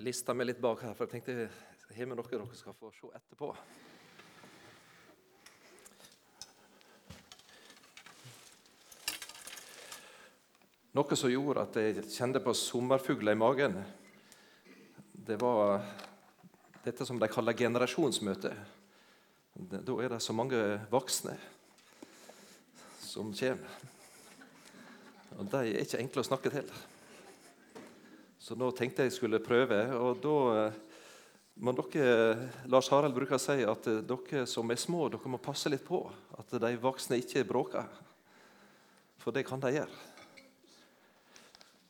Jeg lista meg litt bak her, for jeg tenkte har med noe dere skal få se etterpå. Noe som gjorde at jeg kjente på sommerfugler i magen, det var dette som de kaller generasjonsmøte. Da er det så mange voksne som kommer. Og de er ikke enkle å snakke til. Så nå tenkte jeg skulle prøve. Og da eh, må dere Lars Harald bruker å si at eh, dere som er små, dere må passe litt på at de voksne ikke bråker. For det kan de gjøre.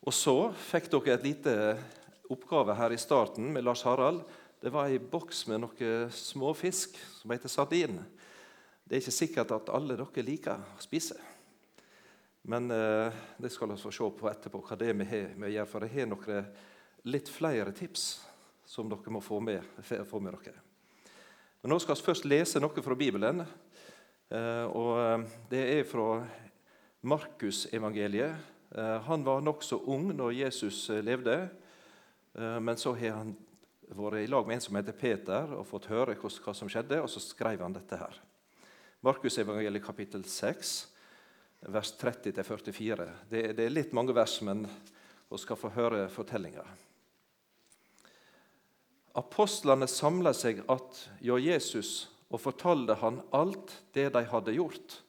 Og så fikk dere et lite oppgave her i starten med Lars Harald. Det var ei boks med noen småfisk som heter sardin. Det er ikke sikkert at alle dere liker å spise. Men eh, det skal vi se på etterpå, hva det er vi har med å gjøre. For jeg har noen litt flere tips som dere må få med, få med dere. Men Nå skal vi først lese noe fra Bibelen. Eh, og eh, Det er fra Markusevangeliet. Eh, han var nokså ung når Jesus eh, levde, eh, men så har han vært i lag med en som heter Peter, og fått høre hva som skjedde, og så skrev han dette her. Markusevangeliet kapittel 6, vers 30-44. Det, det, er litt mange vers, men vi skal få høre fortellinga. Apostlene samla seg att hjå Jesus og fortalte han alt det de hadde gjort,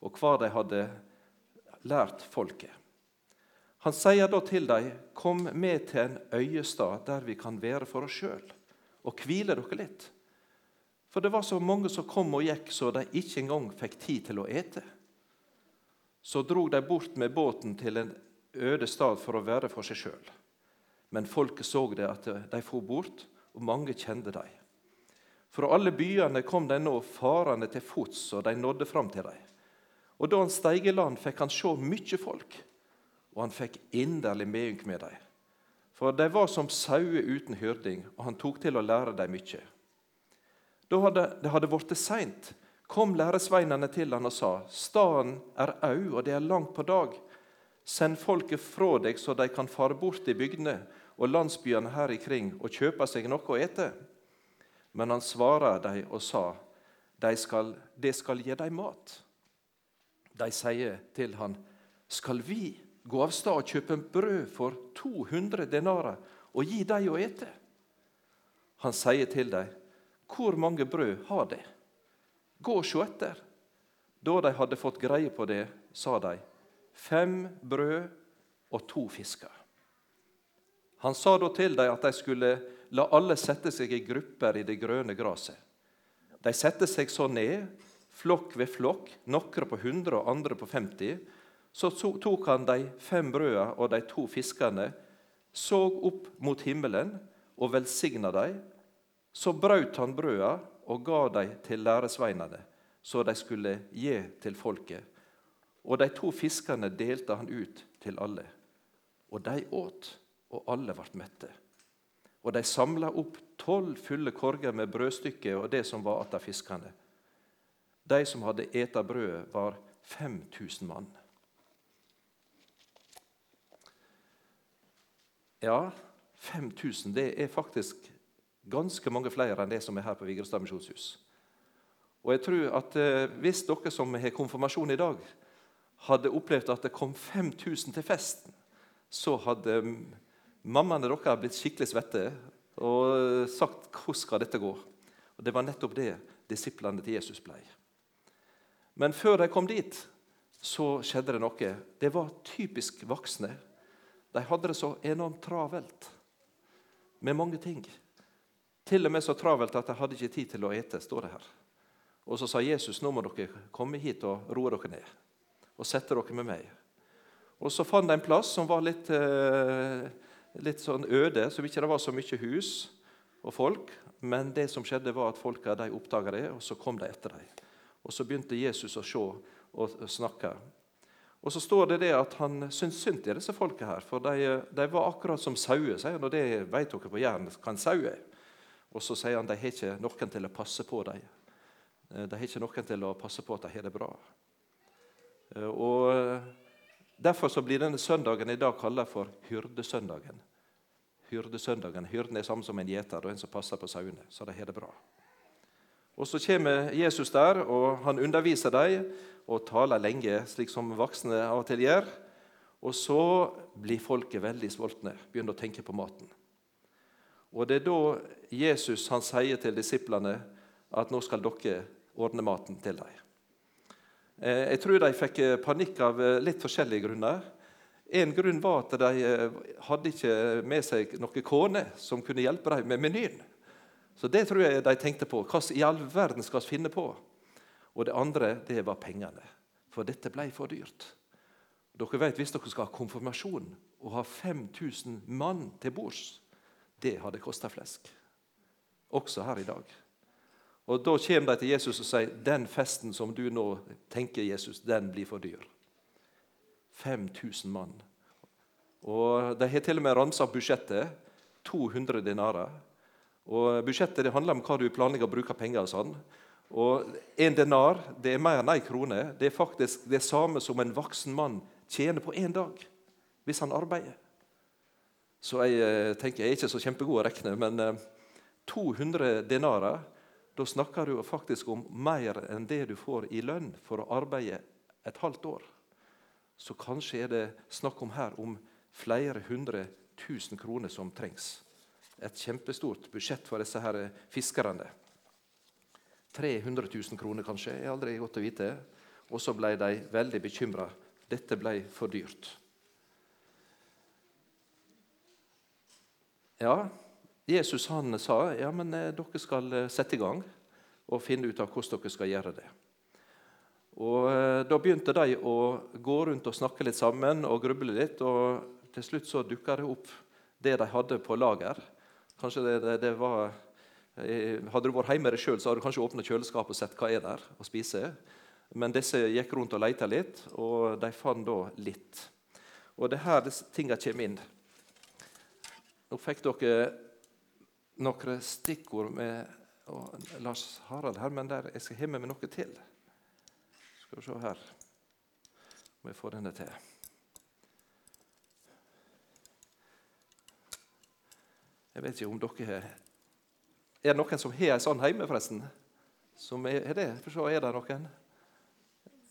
og hva de hadde lært folket. Han sier da til dem, 'Kom med til en øyestad der vi kan være for oss sjøl, og hvile dere litt.' For det var så mange som kom og gikk, så de ikke engang fikk tid til å ete. Så drog de bort med båten til en øde stad for å være for seg sjøl. Men folket så det at de for bort, og mange kjente dem. Fra alle byene kom de nå farende til fots, og de nådde fram til dem. Og da han steig i land, fikk han se mye folk og han fikk inderlig medynk med dem. For de var som sauer uten hyrding, og han tok til å lære dem mye. Da hadde det hadde blitt seint, kom læresveinene til han og sa:" Staden er au, og det er langt på dag. Send folket fra deg, så de kan fare bort i bygdene og landsbyene her ikring og kjøpe seg noe å ete. Men han svara dem og sa, de skal, det skal gi dem mat. De sier til han, skal vi gå av stad og kjøpe brød for 200 denarer og gi dem å ete? Han sier til dem, hvor mange brød har de? Gå og se etter. Da de hadde fått greie på det, sa de, fem brød og to fisker. Han sa da til dem at de skulle la alle sette seg i grupper i det grønne gresset. De satte seg så ned, flokk ved flokk, noen på 100 og andre på 50. Så tok han de fem brødene og de to fiskene, så opp mot himmelen og velsigna dem. Så brøt han brødene og ga dem til læresveinene, så de skulle gi til folket. Og de to fiskene delte han ut til alle. Og de åt, og alle ble mette. Og de samla opp tolv fulle korger med brødstykker og det som var att av fiskene. De som hadde eta brødet, var 5000 mann. Ja, 5000 det er faktisk ganske mange flere enn det som er her på Vigrestad misjonshus. Og jeg tror at eh, Hvis dere som har konfirmasjon i dag, hadde opplevd at det kom 5000 til festen, så hadde mammaene deres blitt skikkelig svette og sagt 'Hvordan skal dette gå?' Og Det var nettopp det disiplene til Jesus ble. Men før de kom dit, så skjedde det noe. Det var typisk voksne de hadde det så enormt travelt med mange ting. Til og med så travelt at de hadde ikke tid til å ete. står det her. Og så sa Jesus nå må dere komme hit og roe dere ned og sette dere med meg. Og Så fant de en plass som var litt, eh, litt sånn øde, som ikke det var så mye hus og folk. Men det som skjedde var at folka de oppdaga det, og så kom de etter dem. Og Så begynte Jesus å se og snakke. Og så står det det at han syntes synd i disse folka her, for de, de var akkurat som sauer. sier og Det vet dere på Jæren hva en sau er. Og så sier han de har ikke noen til å passe på dem. Eh, de har ikke noen til å passe på at de har det bra. Eh, og Derfor så blir denne søndagen i dag kalt for hyrdesøndagen. hyrdesøndagen. Hyrden er samme som en gjeter og en som passer på sauene, så de har det bra. Og Så kommer Jesus der, og han underviser dem og taler lenge, slik som voksne av og til gjør. Og så blir folket veldig sultne, begynner å tenke på maten. Og Det er da Jesus han sier til disiplene at nå skal dere ordne maten til dem. Eh, jeg tror de fikk panikk av litt forskjellige grunner. En grunn var at de eh, hadde ikke med seg noen kone som kunne hjelpe dem med menyen. Så det tror jeg de tenkte på. Hva i all verden skal vi finne på? Og det andre det var pengene. For dette ble for dyrt. Dere vet, Hvis dere skal ha konfirmasjon og ha 5000 mann til bords, det hadde kosta flesk. Også her i dag. Og Da kommer de til Jesus og sier den festen som du nå tenker, Jesus, den blir for dyr. 5000 mann. Og De har til og med ransa opp budsjettet. 200 dinarer. Og Budsjettet det handler om hva du planlegger å bruke penger og sånn. Og En denar det er mer enn en krone. Det er faktisk det samme som en voksen mann tjener på én dag hvis han arbeider. Så jeg eh, tenker, jeg er ikke så kjempegod å regne, men 200 eh, denarer Da snakker du faktisk om mer enn det du får i lønn for å arbeide et halvt år. Så kanskje er det snakk om her om flere hundre tusen kroner som trengs. Et kjempestort budsjett for disse her fiskerne. 300 000 kroner kanskje, er aldri godt å vite. Og så ble de veldig bekymra. Dette ble for dyrt. Ja, Jesus han sa ja, men eh, dere skal eh, sette i gang og finne ut av hvordan dere skal gjøre det. Og eh, Da begynte de å gå rundt og snakke litt sammen og gruble litt. og Til slutt så dukka det opp det de hadde på lager. Kanskje det, det, det var Hadde du vært hjemme sjøl, hadde du kanskje åpna kjøleskapet og sett hva er der å spise. Men disse gikk rundt og leita litt, og de fant da litt. Og det her tinga kommer inn. Nå fikk dere noen stikkord med Lars Harald her, men der, jeg skal ha med meg noe til. Skal vi se her om jeg får denne til. Jeg vet ikke om dere har Er det noen som har en sånn hjemme, forresten? Som er, er det? For så er det noen?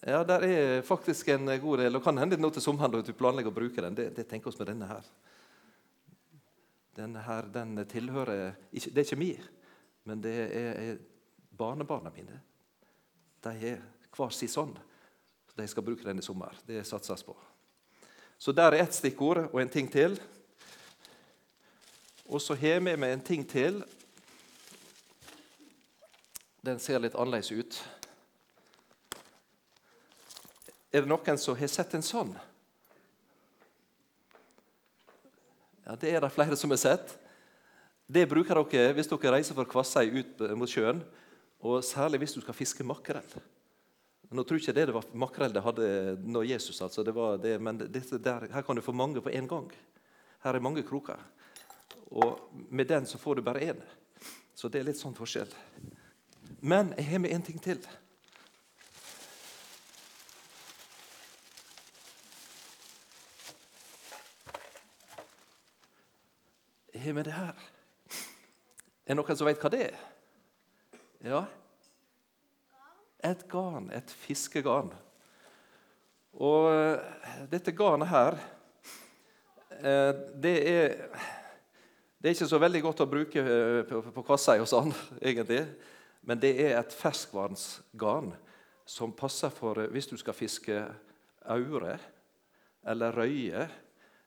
Ja, der er faktisk en god del. og Kan hende nå til sommeren at du planlegger å bruke den. Det, det tenker oss med denne her. Denne her, den tilhører ikke, Det er ikke mi, men det er, er barnebarna mine. De er hver sin sånn. De skal bruke den i sommer. Det satses på. Så der er ett stikkord og en ting til. Og så har vi med en ting til. Den ser litt annerledes ut. Er det noen som har sett en sånn? Ja, Det er det flere som har sett. Det bruker dere hvis dere reiser fra Kvassøy ut mot sjøen, og særlig hvis du skal fiske makrell. Nå tror jeg ikke det det var makrell det hadde når Jesus, altså. Det det, men det, der, her kan du få mange på én gang. Her er mange kroker. Og med den så får du bare én. Så det er litt sånn forskjell. Men jeg har med en ting til. Har med det her. Er det noen som vet hva det er? Ja, et garn, et fiskegarn. Og eh, dette garnet her eh, det er, det er ikke så veldig godt å bruke eh, på, kassa og sånn, egentlig. Men det er et ferskvannsgarn som passer for hvis du skal fiske aure eller røye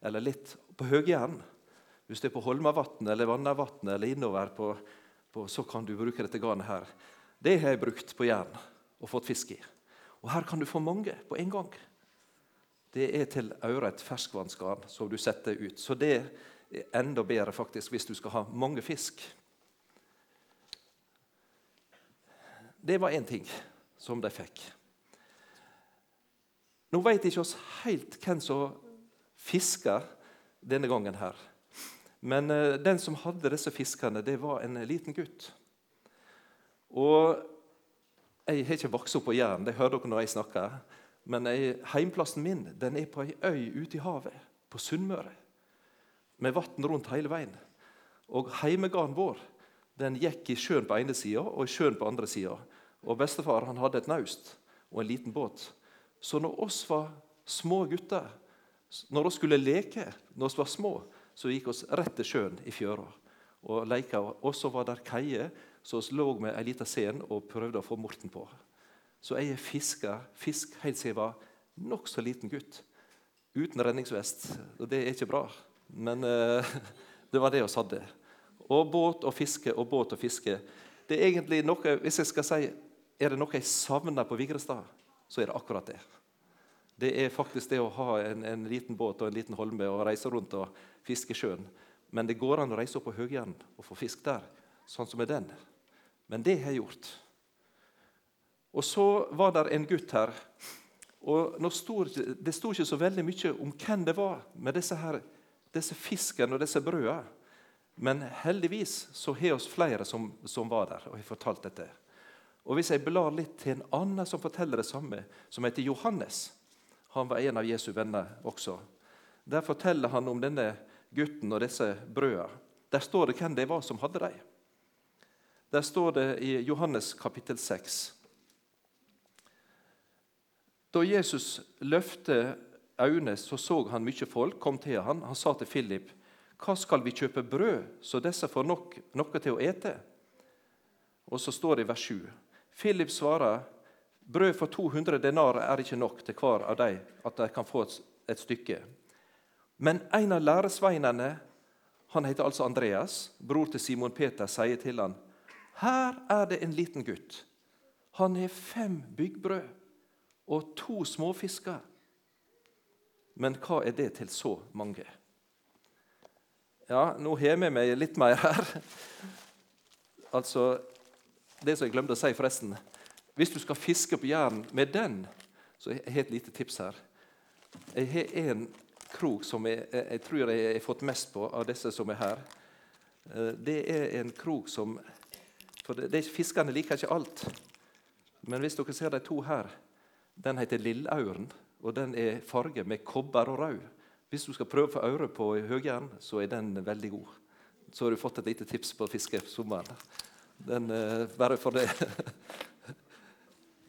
eller litt på høgjern. Hvis det er på Holmavatnet eller Vannavatnet eller innover, på, på, så kan du bruke dette garnet her. Det har jeg brukt på jern og fått fisk i. Og Her kan du få mange på en gang. Det er til øre et ferskvannsgarn som du setter ut. Så det er enda bedre faktisk hvis du skal ha mange fisk. Det var én ting som de fikk. Nå vet ikke oss helt hvem som fisker denne gangen her. Men uh, den som hadde disse fiskene, det var en liten gutt. Og jeg har ikke vokst opp på Jæren, det hører dere når jeg snakker. Men jeg, heimplassen min den er på ei øy ute i havet, på Sunnmøre. med vann rundt hele veien. Og heimegarden vår den gikk i sjøen på ene sida og i sjøen på andre sida. Og bestefar han hadde et naust og en liten båt. Så når oss var små gutter, når vi skulle leke når vi var små, så gikk oss rett til sjøen i fjøra og leika. Og så var det kaier, så vi lå med ei lita sen og prøvde å få morten på. Så jeg fisker fisk helt siden jeg var nokså liten gutt. Uten redningsvest. Og det er ikke bra. Men uh, det var det vi hadde. Og båt og fiske og båt og fiske. Det er egentlig noe, Hvis jeg skal si er det noe jeg savner på Vigrestad, så er det akkurat det. Det er faktisk det å ha en, en liten båt og en liten holme og reise rundt og fiske sjøen. Men det går an å reise opp på Høgjern og få fisk der, sånn som er den. Men det har jeg gjort. Og så var der en gutt her. og stod, Det sto ikke så veldig mye om hvem det var med disse, her, disse fiskene og disse brødene. Men heldigvis så har oss flere som, som, var der og har fortalt dette. Og Hvis jeg blar litt til en annen som forteller det samme, som heter Johannes Han var en av Jesu venner også. Der forteller han om denne gutten og disse brødene. Der står det hvem det var som hadde dem. Der står det i Johannes kapittel 6. Da Jesus løfte øynene, så så han mye folk kom til han. Han sa til Philip hva skal vi kjøpe brød, så disse får nok, noe til å ete? Og så står det i vers 7. Philip svarer, brød for 200 denar er ikke nok til hver av dem at de kan få et, stykke. Men en av læresveinene, han heter altså Andreas, bror til Simon Peter, sier til han, her er det en liten gutt. Han har fem byggbrød og to småfisker. Men hva er det til så mange? Ja, nå har vi med litt mer her. Altså, Det som jeg glemte å si, forresten Hvis du skal fiske på jern med den, så jeg har et lite tips her. Jeg har en krok som jeg, jeg tror jeg har fått mest på av disse som er her. Eh, det er en krok som For det, det, Fiskerne liker ikke alt. Men hvis dere ser de to her Den heter Lillauren, og den er farget med kobber og rød. Hvis du skal prøve å få øre på høgjern, så er den veldig god. Så har du fått et lite tips på å fiske sommeren. Den, uh, bare for det.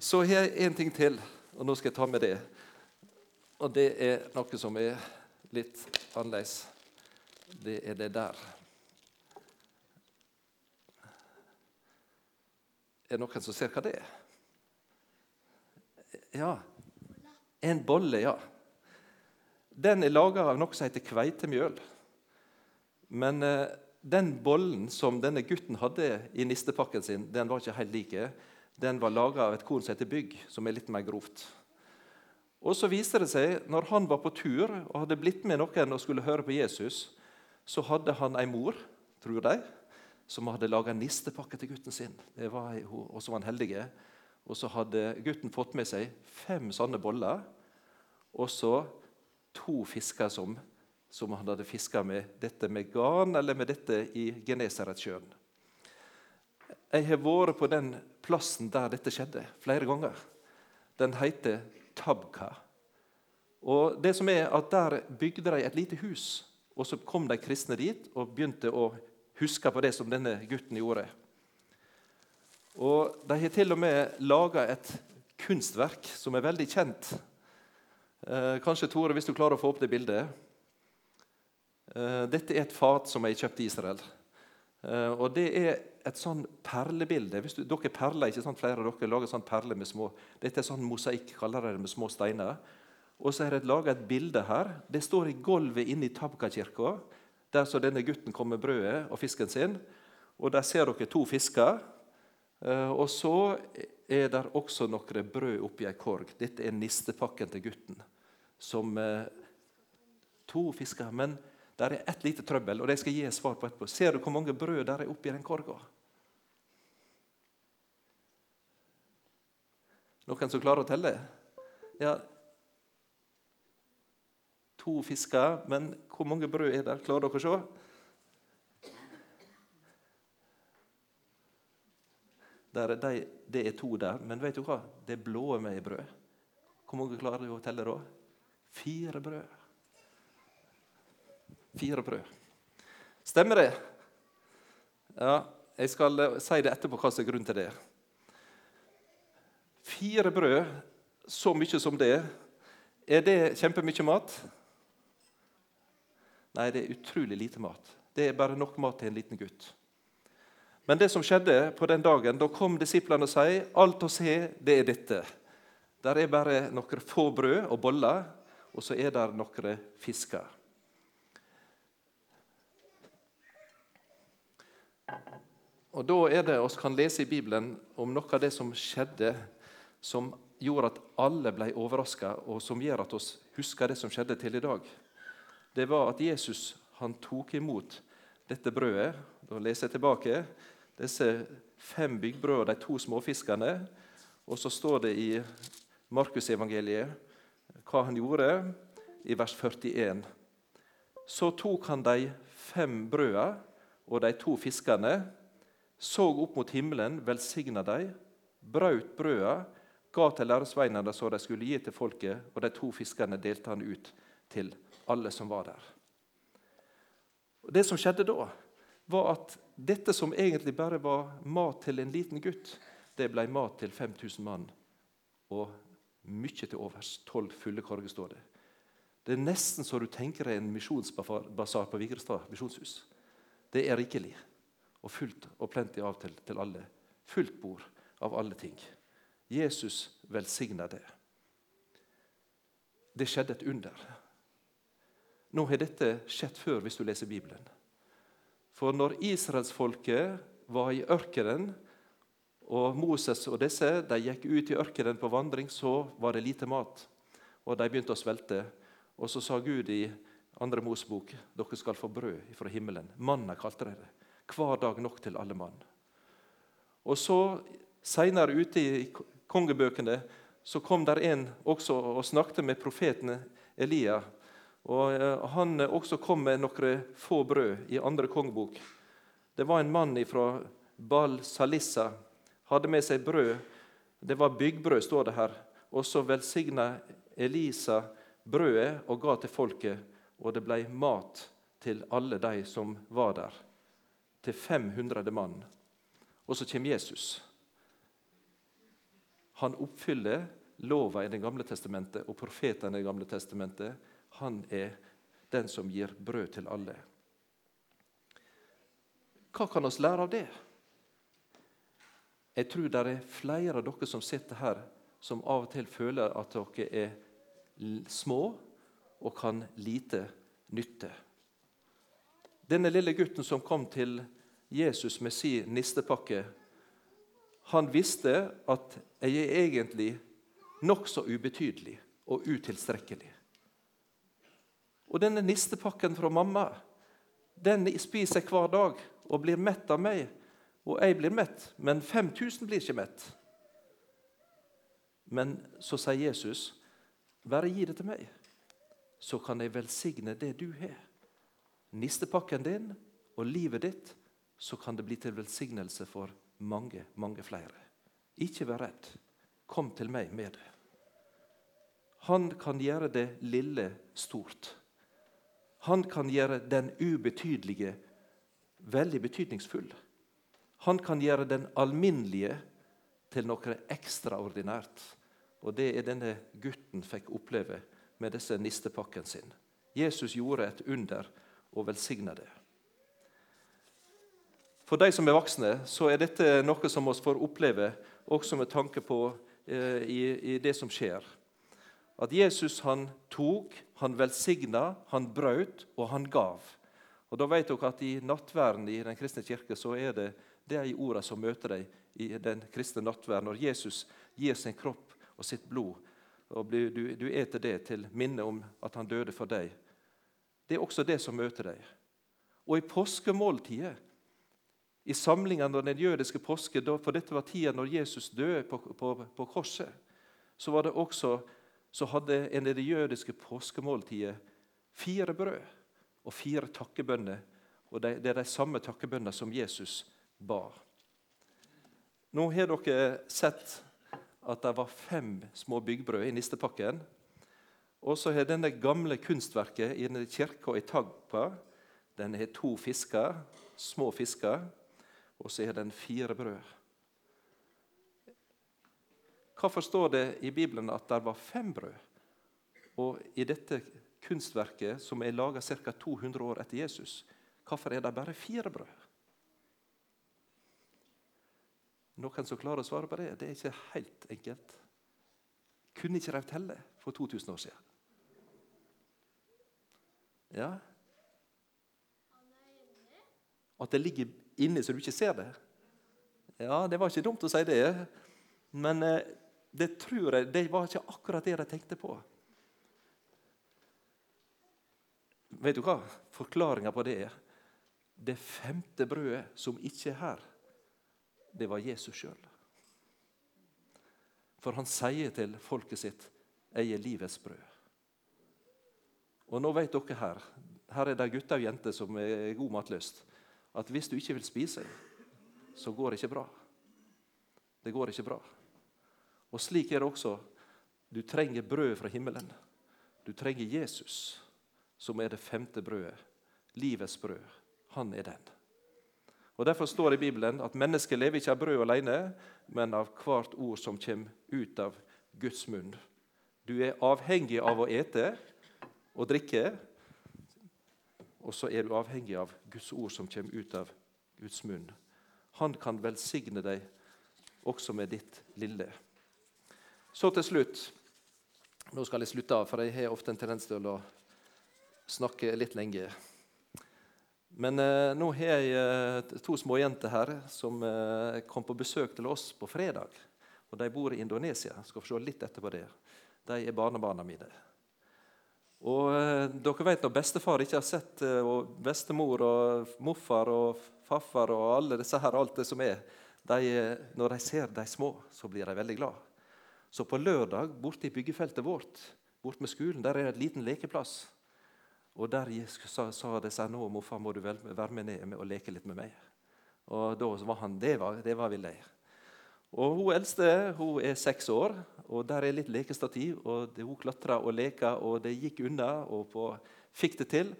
så har jeg en ting til, og nå skal jeg ta med det. Og det er noe som er litt annerledes. Det er det der. Er det noen som ser hva det er? Ja. En bolle, ja. Den er laga av noe som heter kveitemjøl. Men eh, den bollen som denne gutten hadde i nistepakken sin, den var ikke helt like. Den var laga av et korn som heter bygg, som er litt mer grovt. Og så viste det seg, når han var på tur og hadde blitt med noen og skulle høre på Jesus, så hadde han ei mor, tror de, som hadde laga nistepakke til gutten sin. Det var, og så var han heldige. Og så hadde gutten fått med seg fem sånne boller. Og så to fisker som, som han hadde fiska med dette med garn eller med dette i Genesaretsjøen. Jeg har vært på den plassen der dette skjedde, flere ganger. Den heter Tabka. Og det som er at Der bygde de et lite hus, og så kom de kristne dit og begynte å huske på det som denne gutten gjorde. Og De har til og med laga et kunstverk som er veldig kjent Eh, kanskje, Tore, hvis du klarer å få opp det bildet. Eh, dette er et fat som jeg kjøpte i Israel. Eh, og Det er et sånn perlebilde. Hvis du, dere perler, ikke sant? Flere av dere lager sånn perle med små Dette er sånn mosaikk, kaller det med små steiner. Og så er det laga et bilde her. Det står i gulvet inne i Tabka-kirka, der så denne gutten kom med brødet og fisken sin. Og Der ser dere to fisker. Og så er det også noen brød oppi ei korg. Dette er nistepakken til gutten som eh, to fisker. Men Der er ett lite trøbbel, og det skal jeg gi svar på etterpå. Ser du hvor mange brød der er oppi den korga? Noen som klarer å telle? Ja, To fisker, men hvor mange brød er der? Klarer dere å se? Der er de, det er to der, men vet du hva? Det er blå med i brød. Hvor mange klarer å telle da? Fire brød. Fire brød. Stemmer det? Ja, jeg skal si det etterpå hva som er grunnen til det. Fire brød, så mye som det, er det kjempemye mat? Nei, det er utrolig lite mat. Det er bare nok mat til en liten gutt. Men det som skjedde på den dagen, da kom disiplene og sa alt å se, det er dette. Der er bare noen få brød og boller, og så er det noen fisker. Og Da er det vi kan lese i Bibelen om noe av det som skjedde, som gjorde at alle ble overraska, og som gjør at vi husker det som skjedde til i dag. Det var at Jesus han tok imot dette brødet. Da leser jeg tilbake. Disse fem byggbrød og de to småfiskene. Og så står det i Markusevangeliet hva han gjorde, i vers 41. Så tok han de fem brødene og de to fiskene så opp mot himmelen, velsigna dem, brøt brøda, ga til læresveinene så de skulle gi til folket, og de to fiskene delte han ut til alle som var der. Og det som skjedde da, var at dette som egentlig bare var mat til en liten gutt, det ble mat til 5000 mann. Og mye til overs. Tolv fulle korger, står det. Det er nesten så du tenker deg en misjonsbasar på Vigrestad misjonshus. Det er rikelig og fullt og plenty av til, til alle. Fullt bord av alle ting. Jesus velsigna det. Det skjedde et under. Nå har dette skjedd før, hvis du leser Bibelen. For når israelsfolket var i ørkenen, og Moses og disse de gikk ut i ørkenen på vandring, så var det lite mat. Og de begynte å svelte. Og så sa Gud i andre Mosebok dere skal få brød fra himmelen. Manna kalte de det hver dag nok til alle mann. Og så Seinere ute i kongebøkene så kom der en også og snakket med profeten Elia. Og eh, Han også kom med noen få brød i andre kongebok. Det var en mann fra Bal Salissa. Hadde med seg brød. Det var byggbrød, står det her. Og så velsigna Elisa brødet og ga til folket, og det ble mat til alle de som var der til 500 mann. Og så kommer Jesus. Han oppfyller lova i Det gamle testamentet og profetene i Det gamle testamentet. Han er den som gir brød til alle. Hva kan oss lære av det? Jeg tror det er flere av dere som sitter her, som av og til føler at dere er små og kan lite nytte. Denne lille gutten som kom til Jesus med sin nistepakke, han visste at jeg er egentlig nokså ubetydelig og utilstrekkelig. Og denne nistepakken fra mamma den spiser jeg hver dag og blir mett av meg. Og jeg blir mett, men 5000 blir ikke mett. Men så sier Jesus, 'Bare gi det til meg, så kan jeg velsigne det du har.' Nistepakken din og livet ditt så kan det bli til velsignelse for mange, mange flere. Ikke vær redd. Kom til meg med det. Han kan gjøre det lille stort. Han kan gjøre den ubetydelige veldig betydningsfull. Han kan gjøre den alminnelige til noe ekstraordinært. Og Det er denne gutten fikk oppleve med disse nistepakken sin. Jesus gjorde et under og velsigna det. For de som er voksne, så er dette noe som vi får oppleve også med tanke på eh, i, i, det som skjer. At Jesus han tok, han velsigna, han brøt, og han gav. Og da vet dere at I nattverden i Den kristne kirke så er det det er ordene som møter deg i den kristne nattverden. Når Jesus gir sin kropp og sitt blod, og du, du eter det til minne om at han døde for deg. Det er også det som møter deg. Og i påskemåltidet i samlingene den jødiske påske, for dette var tida når Jesus døde på, på, på korset, så var det også så hadde en av det jødiske påskemåltidet fire brød og fire takkebønner. Og det, det er de samme takkebønnene som Jesus ba. Nå har dere sett at det var fem små byggbrød i nistepakken. Og så har denne gamle kunstverket i kirka i Tagpa Den har to fisker, små fisker, og så er den fire brød. Hvorfor står det i Bibelen at det var fem brød? Og i dette kunstverket, som er laga ca. 200 år etter Jesus, hvorfor er det bare fire brød? Noen som klarer å svare på det? Det er ikke helt enkelt. Kunne ikke de telle for 2000 år siden? Ja? At det ligger inni så du ikke ser det? Ja, det var ikke dumt å si det. Men eh, det tror jeg, det var ikke akkurat det de tenkte på. Vet du hva forklaringa på det er? Det femte brødet som ikke er her, det var Jesus sjøl. For han sier til folket sitt 'Jeg er livets brød'. Og nå vet dere her her er det gutter og jenter som er god matlyst, at hvis du ikke vil spise, så går det ikke bra. Det går ikke bra. Og slik er det også. Du trenger brød fra himmelen. Du trenger Jesus, som er det femte brødet. Livets brød. Han er den. Og Derfor står det i Bibelen at mennesket lever ikke av brød alene, men av hvert ord som kommer ut av Guds munn. Du er avhengig av å ete og drikke, og så er du avhengig av Guds ord som kommer ut av Guds munn. Han kan velsigne deg også med ditt lille. Så til slutt Nå skal jeg slutte av, for jeg har ofte en tendens til å snakke litt lenge. Men eh, nå har jeg eh, to småjenter her som eh, kom på besøk til oss på fredag. Og De bor i Indonesia. Skal få se litt etterpå det. De er barnebarna mine. Og eh, dere vet Når bestefar ikke har sett eh, og bestemor og morfar og farfar og alle disse her, alt det som er, de, når de ser de små, så blir de veldig glad. Så på lørdag borte i byggefeltet vårt bort med skolen, der er det en liten lekeplass. Og Der sa, sa seg nå morfar, må du være med ned og leke litt med meg. Og da var han, Det var, det var villig. Og Hun eldste hun er seks år, og der er litt lekestativ. og Hun klatra og leka, og det gikk unna, og på, fikk det til.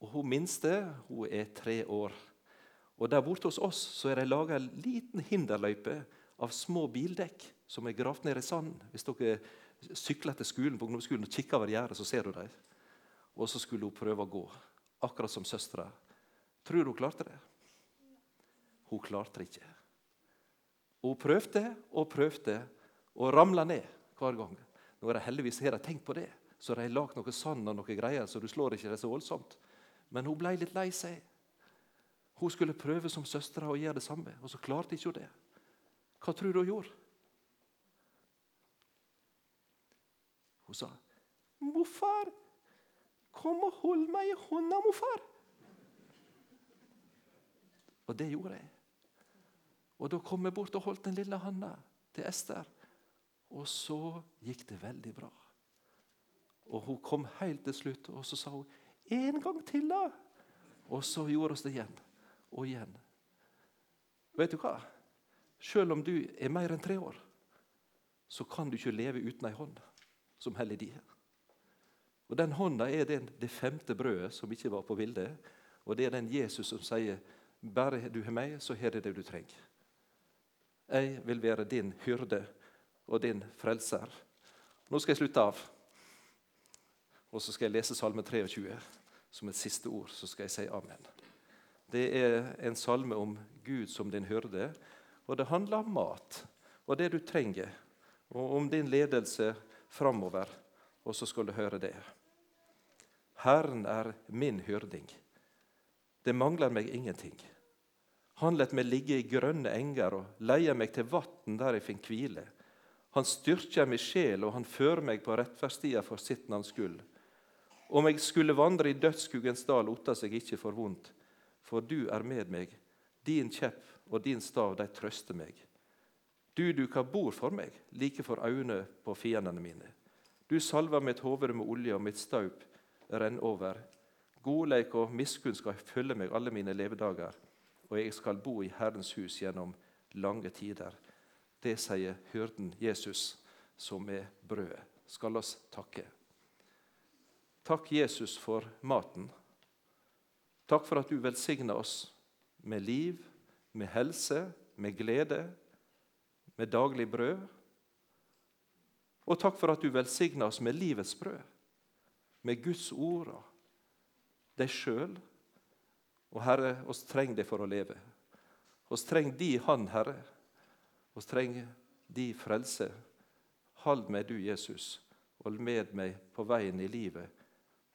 Og Hun minste hun er tre år. Og Der borte hos oss så er det laga en liten hinderløype av små bildekk som er gravd ned i sanden. Hvis dere sykler til skolen på ungdomsskolen og kikker over gjerdet, så ser du dem. Og så skulle hun prøve å gå, akkurat som søstera. Tror du hun klarte det? Hun klarte det ikke. Hun prøvde og prøvde og ramla ned hver gang. Nå er det heldigvis har de tenkt på det, så de har lagd noe sand og noe greier, så du slår ikke det så voldsomt. Men hun ble litt lei seg. Hun skulle prøve som søstera å gjøre det samme, og så klarte ikke hun det. Hva tror du hun gjorde? Hun sa, 'Morfar, kom og hold meg i hånda, morfar.' Og det gjorde jeg. Og Da kom jeg bort og holdt den lille handa til Ester. Og så gikk det veldig bra. Og Hun kom helt til slutt, og så sa hun 'En gang til', da. Og så gjorde vi det igjen og igjen. Vet du hva? Selv om du er mer enn tre år, så kan du ikke leve uten ei hånd som heller di. Og Den hånda er den, det femte brødet som ikke var på bildet. Og det er den Jesus som sier bare du har meg, så har du det du trenger. Jeg vil være din hyrde og din frelser. Nå skal jeg slutte av. Og så skal jeg lese Salme 23 som et siste ord. Så skal jeg si amen. Det er en salme om Gud som din hyrde, og det handler om mat og det du trenger, og om din ledelse framover. Og så skal du høre det. Herren er min hyrding. Det mangler meg ingenting. Han lar meg ligge i grønne enger og leier meg til vann der jeg finner hvile. Han styrker min sjel, og han fører meg på rettferdstia for sitt navns skyld. Om jeg skulle vandre i dødsskuggens dal, otta seg ikke for vondt, for du er med meg. Din kjepp og din stav, de trøster meg. Du duker bord for meg, like for øynene på fiendene mine. Du salver mitt hode med olje, og mitt staup renner over. Godleik og miskunn skal følge meg alle mine levedager, og jeg skal bo i Herrens hus gjennom lange tider. Det sier hyrden Jesus, som er brødet. Skal oss takke. Takk, Jesus, for maten. Takk for at du velsigner oss med liv, med helse, med glede, med daglig brød. Og takk for at du velsigner oss med livets brød, med Guds ord deg sjøl. Og Herre, oss trenger det for å leve. Oss trenger Di hand, Herre. Oss trenger Di frelse. Hold med du, Jesus. Hold med meg på veien i livet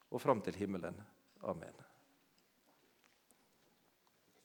og fram til himmelen. Amen.